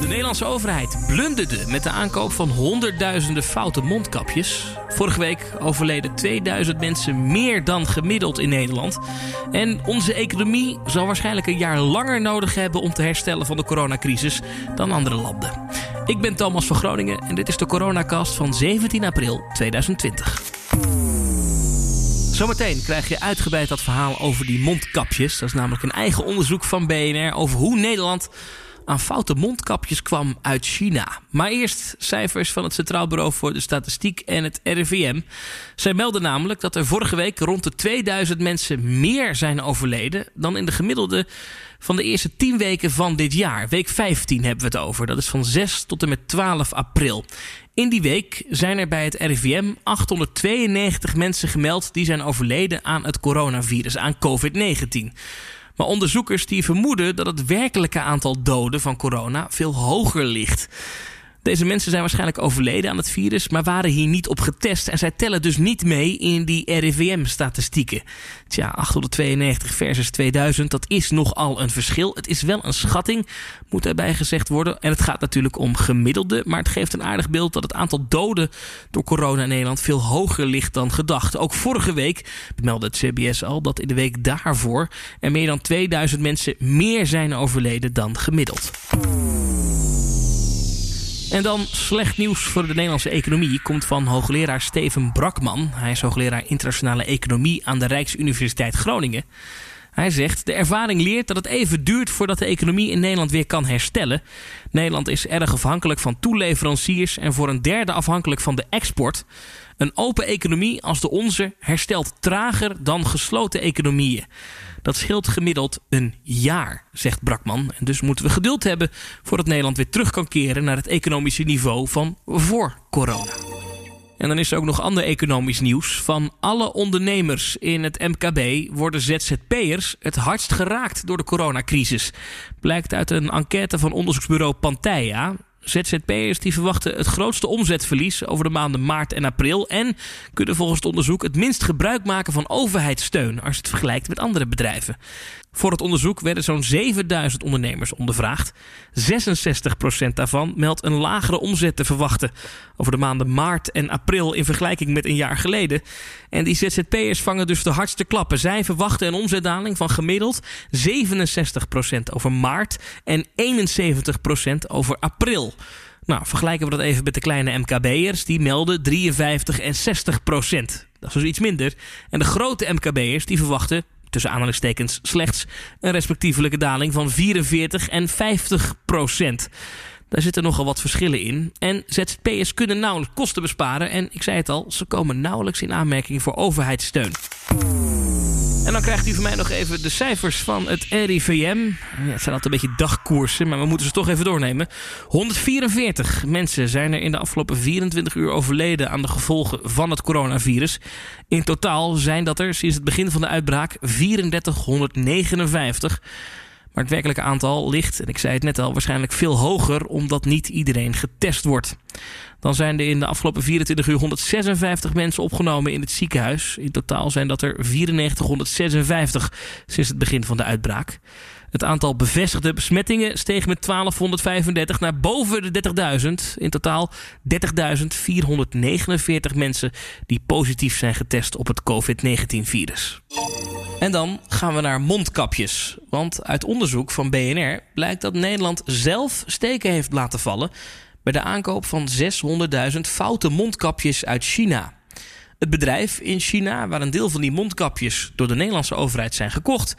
De Nederlandse overheid blunderde met de aankoop van honderdduizenden foute mondkapjes. Vorige week overleden 2000 mensen meer dan gemiddeld in Nederland. En onze economie zal waarschijnlijk een jaar langer nodig hebben om te herstellen van de coronacrisis dan andere landen. Ik ben Thomas van Groningen en dit is de Coronacast van 17 april 2020. Zometeen krijg je uitgebreid dat verhaal over die mondkapjes. Dat is namelijk een eigen onderzoek van BNR over hoe Nederland aan foute mondkapjes kwam uit China. Maar eerst cijfers van het Centraal Bureau voor de Statistiek en het RIVM. Zij melden namelijk dat er vorige week rond de 2000 mensen meer zijn overleden dan in de gemiddelde van de eerste 10 weken van dit jaar. Week 15 hebben we het over. Dat is van 6 tot en met 12 april. In die week zijn er bij het RIVM 892 mensen gemeld die zijn overleden aan het coronavirus, aan COVID-19. Maar onderzoekers die vermoeden dat het werkelijke aantal doden van corona veel hoger ligt. Deze mensen zijn waarschijnlijk overleden aan het virus, maar waren hier niet op getest. En zij tellen dus niet mee in die RIVM-statistieken. Tja, 892 versus 2000, dat is nogal een verschil. Het is wel een schatting, moet erbij gezegd worden. En het gaat natuurlijk om gemiddelde, maar het geeft een aardig beeld dat het aantal doden door corona in Nederland veel hoger ligt dan gedacht. Ook vorige week meldde het CBS al dat in de week daarvoor er meer dan 2000 mensen meer zijn overleden dan gemiddeld. En dan slecht nieuws voor de Nederlandse economie komt van hoogleraar Steven Brakman. Hij is hoogleraar internationale economie aan de Rijksuniversiteit Groningen. Hij zegt: De ervaring leert dat het even duurt voordat de economie in Nederland weer kan herstellen. Nederland is erg afhankelijk van toeleveranciers en voor een derde afhankelijk van de export. Een open economie als de onze herstelt trager dan gesloten economieën. Dat scheelt gemiddeld een jaar, zegt Brakman. En dus moeten we geduld hebben voordat Nederland weer terug kan keren naar het economische niveau van voor corona. En dan is er ook nog ander economisch nieuws. Van alle ondernemers in het MKB worden ZZP'ers het hardst geraakt door de coronacrisis. Blijkt uit een enquête van onderzoeksbureau Pantheia. ZZP'ers die verwachten het grootste omzetverlies over de maanden maart en april. En kunnen volgens het onderzoek het minst gebruik maken van overheidssteun als het vergelijkt met andere bedrijven. Voor het onderzoek werden zo'n 7000 ondernemers ondervraagd. 66% daarvan meldt een lagere omzet te verwachten over de maanden maart en april in vergelijking met een jaar geleden. En die ZZP'ers vangen dus de hardste klappen. Zij verwachten een omzetdaling van gemiddeld 67% over maart en 71% over april. Nou, vergelijken we dat even met de kleine MKB'ers. Die melden 53 en 60 procent. Dat is dus iets minder. En de grote MKB'ers die verwachten tussen aanhalingstekens slechts een respectievelijke daling van 44 en 50 procent. Daar zitten nogal wat verschillen in. En ZZP'ers kunnen nauwelijks kosten besparen. En ik zei het al, ze komen nauwelijks in aanmerking voor overheidssteun. En dan krijgt u van mij nog even de cijfers van het RIVM. Ja, het zijn altijd een beetje dagkoersen, maar we moeten ze toch even doornemen. 144 mensen zijn er in de afgelopen 24 uur overleden aan de gevolgen van het coronavirus. In totaal zijn dat er sinds het begin van de uitbraak 3459. Maar het werkelijke aantal ligt, en ik zei het net al, waarschijnlijk veel hoger omdat niet iedereen getest wordt. Dan zijn er in de afgelopen 24 uur 156 mensen opgenomen in het ziekenhuis. In totaal zijn dat er 9456 sinds het begin van de uitbraak. Het aantal bevestigde besmettingen steeg met 1235 naar boven de 30.000. In totaal 30.449 mensen die positief zijn getest op het COVID-19-virus. En dan gaan we naar mondkapjes. Want uit onderzoek van BNR blijkt dat Nederland zelf steken heeft laten vallen bij de aankoop van 600.000 foute mondkapjes uit China. Het bedrijf in China, waar een deel van die mondkapjes door de Nederlandse overheid zijn gekocht,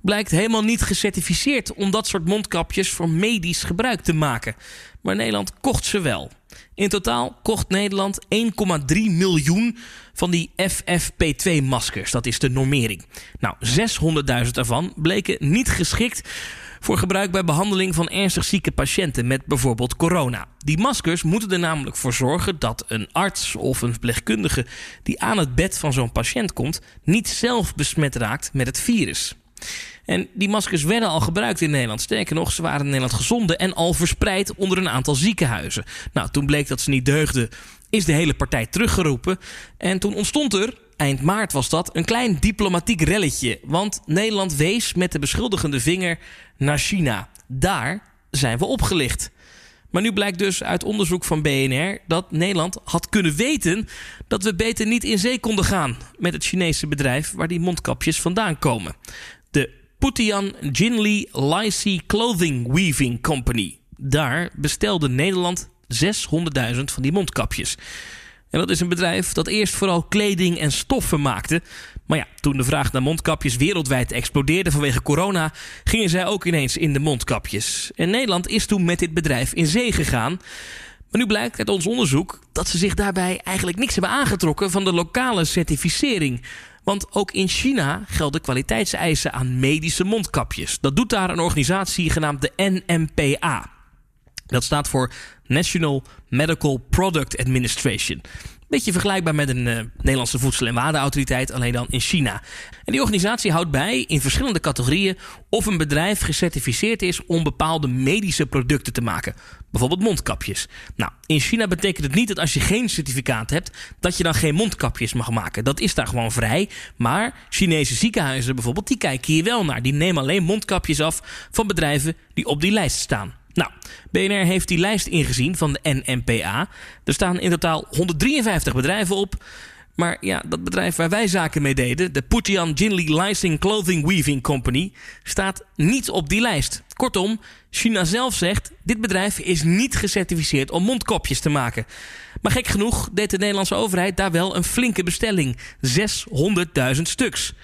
blijkt helemaal niet gecertificeerd om dat soort mondkapjes voor medisch gebruik te maken. Maar Nederland kocht ze wel. In totaal kocht Nederland 1,3 miljoen van die FFP2-maskers. Dat is de normering. Nou, 600.000 daarvan bleken niet geschikt voor gebruik bij behandeling van ernstig zieke patiënten met bijvoorbeeld corona. Die maskers moeten er namelijk voor zorgen dat een arts of een verpleegkundige die aan het bed van zo'n patiënt komt, niet zelf besmet raakt met het virus. En die maskers werden al gebruikt in Nederland. Sterker nog, ze waren in Nederland gezonden en al verspreid onder een aantal ziekenhuizen. Nou, toen bleek dat ze niet deugden, is de hele partij teruggeroepen. En toen ontstond er, eind maart was dat, een klein diplomatiek relletje. Want Nederland wees met de beschuldigende vinger naar China. Daar zijn we opgelicht. Maar nu blijkt dus uit onderzoek van BNR dat Nederland had kunnen weten dat we beter niet in zee konden gaan met het Chinese bedrijf waar die mondkapjes vandaan komen. De Putian Jinli Lycee Clothing Weaving Company. Daar bestelde Nederland 600.000 van die mondkapjes. En dat is een bedrijf dat eerst vooral kleding en stoffen maakte. Maar ja, toen de vraag naar mondkapjes wereldwijd explodeerde vanwege corona, gingen zij ook ineens in de mondkapjes. En Nederland is toen met dit bedrijf in zee gegaan. Maar nu blijkt uit ons onderzoek dat ze zich daarbij eigenlijk niks hebben aangetrokken van de lokale certificering. Want ook in China gelden kwaliteitseisen aan medische mondkapjes. Dat doet daar een organisatie genaamd de NMPA. Dat staat voor National Medical Product Administration. Beetje vergelijkbaar met een uh, Nederlandse voedsel- en warenautoriteit, alleen dan in China. En die organisatie houdt bij in verschillende categorieën of een bedrijf gecertificeerd is om bepaalde medische producten te maken. Bijvoorbeeld mondkapjes. Nou, in China betekent het niet dat als je geen certificaat hebt, dat je dan geen mondkapjes mag maken. Dat is daar gewoon vrij. Maar Chinese ziekenhuizen bijvoorbeeld, die kijken hier wel naar. Die nemen alleen mondkapjes af van bedrijven die op die lijst staan. Nou, BNR heeft die lijst ingezien van de NMPA. Er staan in totaal 153 bedrijven op. Maar ja, dat bedrijf waar wij zaken mee deden, de Putian Jinli Licensing Clothing Weaving Company, staat niet op die lijst. Kortom, China zelf zegt: dit bedrijf is niet gecertificeerd om mondkapjes te maken. Maar gek genoeg deed de Nederlandse overheid daar wel een flinke bestelling: 600.000 stuks.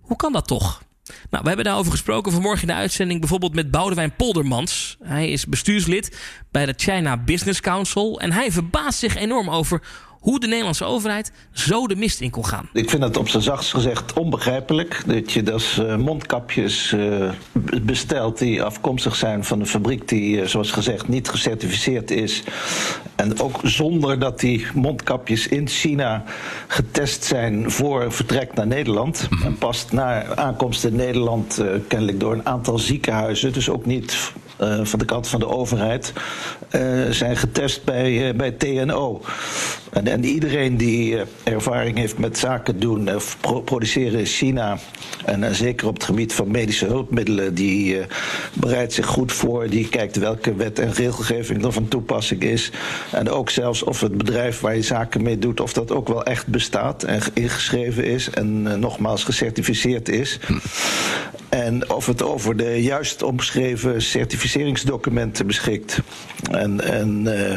Hoe kan dat toch? Nou, we hebben daarover gesproken vanmorgen in de uitzending bijvoorbeeld met Boudewijn Poldermans. Hij is bestuurslid bij de China Business Council en hij verbaast zich enorm over hoe de Nederlandse overheid zo de mist in kon gaan. Ik vind het op zijn zachtst gezegd onbegrijpelijk dat je dus uh, mondkapjes uh, bestelt die afkomstig zijn van een fabriek die, uh, zoals gezegd, niet gecertificeerd is. En ook zonder dat die mondkapjes in China getest zijn voor vertrek naar Nederland. -hmm. En pas na aankomst in Nederland kennelijk door een aantal ziekenhuizen, dus ook niet uh, van de kant van de overheid uh, zijn getest bij, uh, bij TNO. En, en, iedereen die ervaring heeft met zaken doen produceren in China, en zeker op het gebied van medische hulpmiddelen, die bereidt zich goed voor. Die kijkt welke wet en regelgeving er van toepassing is. En ook zelfs of het bedrijf waar je zaken mee doet, of dat ook wel echt bestaat en ingeschreven is en nogmaals gecertificeerd is. En of het over de juist omschreven certificeringsdocumenten beschikt. En, en uh,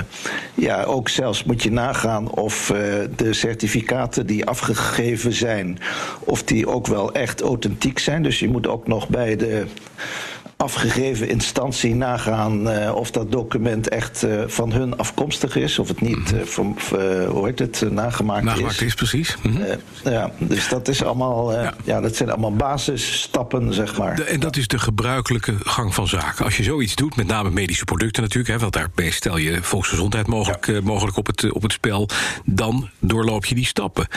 ja, ook zelfs moet je nagaan of uh, de certificaten die afgegeven zijn, of die ook wel echt authentiek zijn. Dus je moet ook nog bij de afgegeven instantie nagaan uh, of dat document echt uh, van hun afkomstig is, of het niet uh, van, hoe heet het, nagemaakt, nagemaakt is. is precies. Mm -hmm. ja, dus dat is allemaal, ja. ja. dat zijn allemaal basisstappen, zeg maar. De, en dat is de gebruikelijke gang van zaken. Als je zoiets doet, met name medische producten natuurlijk, hè, want daarbij stel je volksgezondheid mogelijk, ja. mogelijk op, het, op het spel, dan doorloop je die stappen.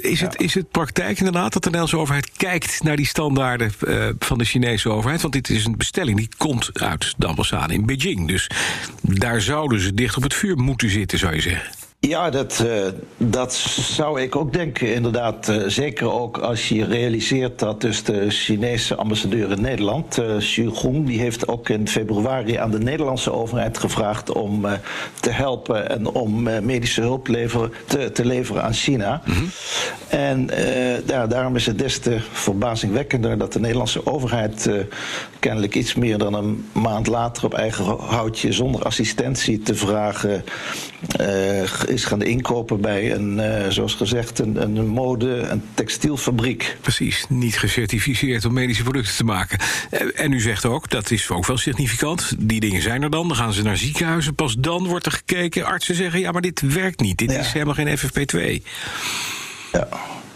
is, het, is het praktijk inderdaad dat de Nederlandse overheid kijkt naar die standaarden van de Chinese overheid? Want dit is een bestelling die komt uit de ambassade in Beijing. Dus daar zouden ze dicht op het vuur moeten zitten, zou je zeggen. Ja, dat, uh, dat zou ik ook denken. Inderdaad, uh, zeker ook als je realiseert dat dus de Chinese ambassadeur in Nederland, uh, Xu Gong, die heeft ook in februari aan de Nederlandse overheid gevraagd om te helpen en om medische hulp leveren, te, te, leveren aan China. Mm -hmm. En ja, daarom is het des te verbazingwekkender dat de Nederlandse overheid kennelijk iets meer dan een maand later op eigen houtje zonder assistentie te vragen is gaan inkopen bij een, uh, zoals gezegd, een, een mode- en textielfabriek. Precies, niet gecertificeerd om medische producten te maken. En u zegt ook, dat is ook wel significant, die dingen zijn er dan, dan gaan ze naar ziekenhuizen, pas dan wordt er gekeken, artsen zeggen, ja, maar dit werkt niet, dit ja. is helemaal geen FFP2. Ja.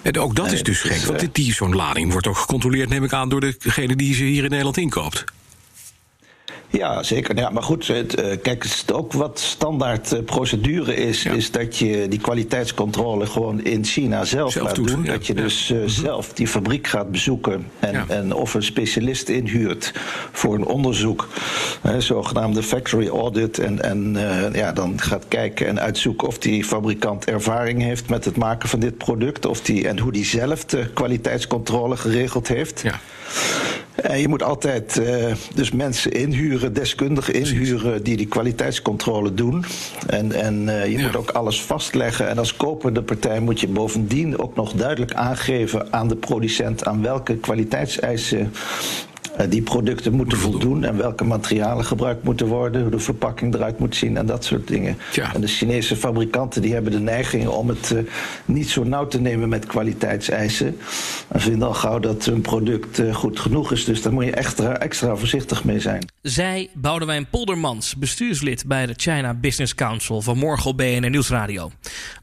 En ook dat nee, is dus gek, want die, zo'n lading wordt ook gecontroleerd, neem ik aan, door degene die ze hier in Nederland inkoopt. Ja, zeker. Ja, maar goed, het, uh, kijk, het ook wat standaard uh, procedure is, ja. is dat je die kwaliteitscontrole gewoon in China zelf, zelf laat doet, doen. Ja. Dat je dus uh, ja. zelf die fabriek gaat bezoeken en, en of een specialist inhuurt voor een onderzoek, zogenaamde factory audit. En, en ja, dan gaat kijken en uitzoeken of die fabrikant ervaring heeft met het maken van dit product, of die, en hoe die zelf de kwaliteitscontrole geregeld heeft. Ja. Uh, je moet altijd uh, dus mensen inhuren, deskundigen inhuren die die kwaliteitscontrole doen. En, en uh, je ja. moet ook alles vastleggen. En als kopende partij moet je bovendien ook nog duidelijk aangeven aan de producent aan welke kwaliteitseisen die producten moeten voldoen en welke materialen gebruikt moeten worden, hoe de verpakking eruit moet zien en dat soort dingen. Ja. En de Chinese fabrikanten die hebben de neiging om het uh, niet zo nauw te nemen met kwaliteitseisen. En vinden al gauw dat hun product uh, goed genoeg is. Dus daar moet je extra, extra voorzichtig mee zijn. Zij Boudewijn Poldermans, bestuurslid bij de China Business Council, vanmorgen op BNR Nieuwsradio.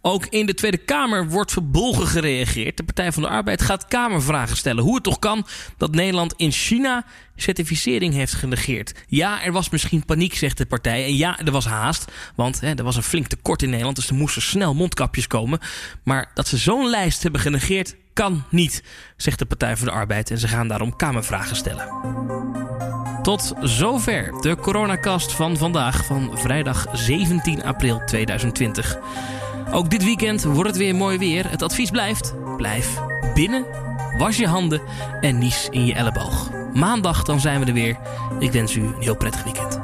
Ook in de Tweede Kamer wordt verbolgen gereageerd. De Partij van de Arbeid gaat Kamervragen stellen. Hoe het toch kan dat Nederland in China certificering heeft genegeerd. Ja, er was misschien paniek, zegt de partij. En ja, er was haast, want hè, er was een flink tekort in Nederland... dus er moesten snel mondkapjes komen. Maar dat ze zo'n lijst hebben genegeerd, kan niet, zegt de Partij voor de Arbeid. En ze gaan daarom Kamervragen stellen. Tot zover de coronacast van vandaag, van vrijdag 17 april 2020. Ook dit weekend wordt het weer mooi weer. Het advies blijft, blijf binnen, was je handen en nies in je elleboog. Maandag dan zijn we er weer. Ik wens u een heel prettig weekend.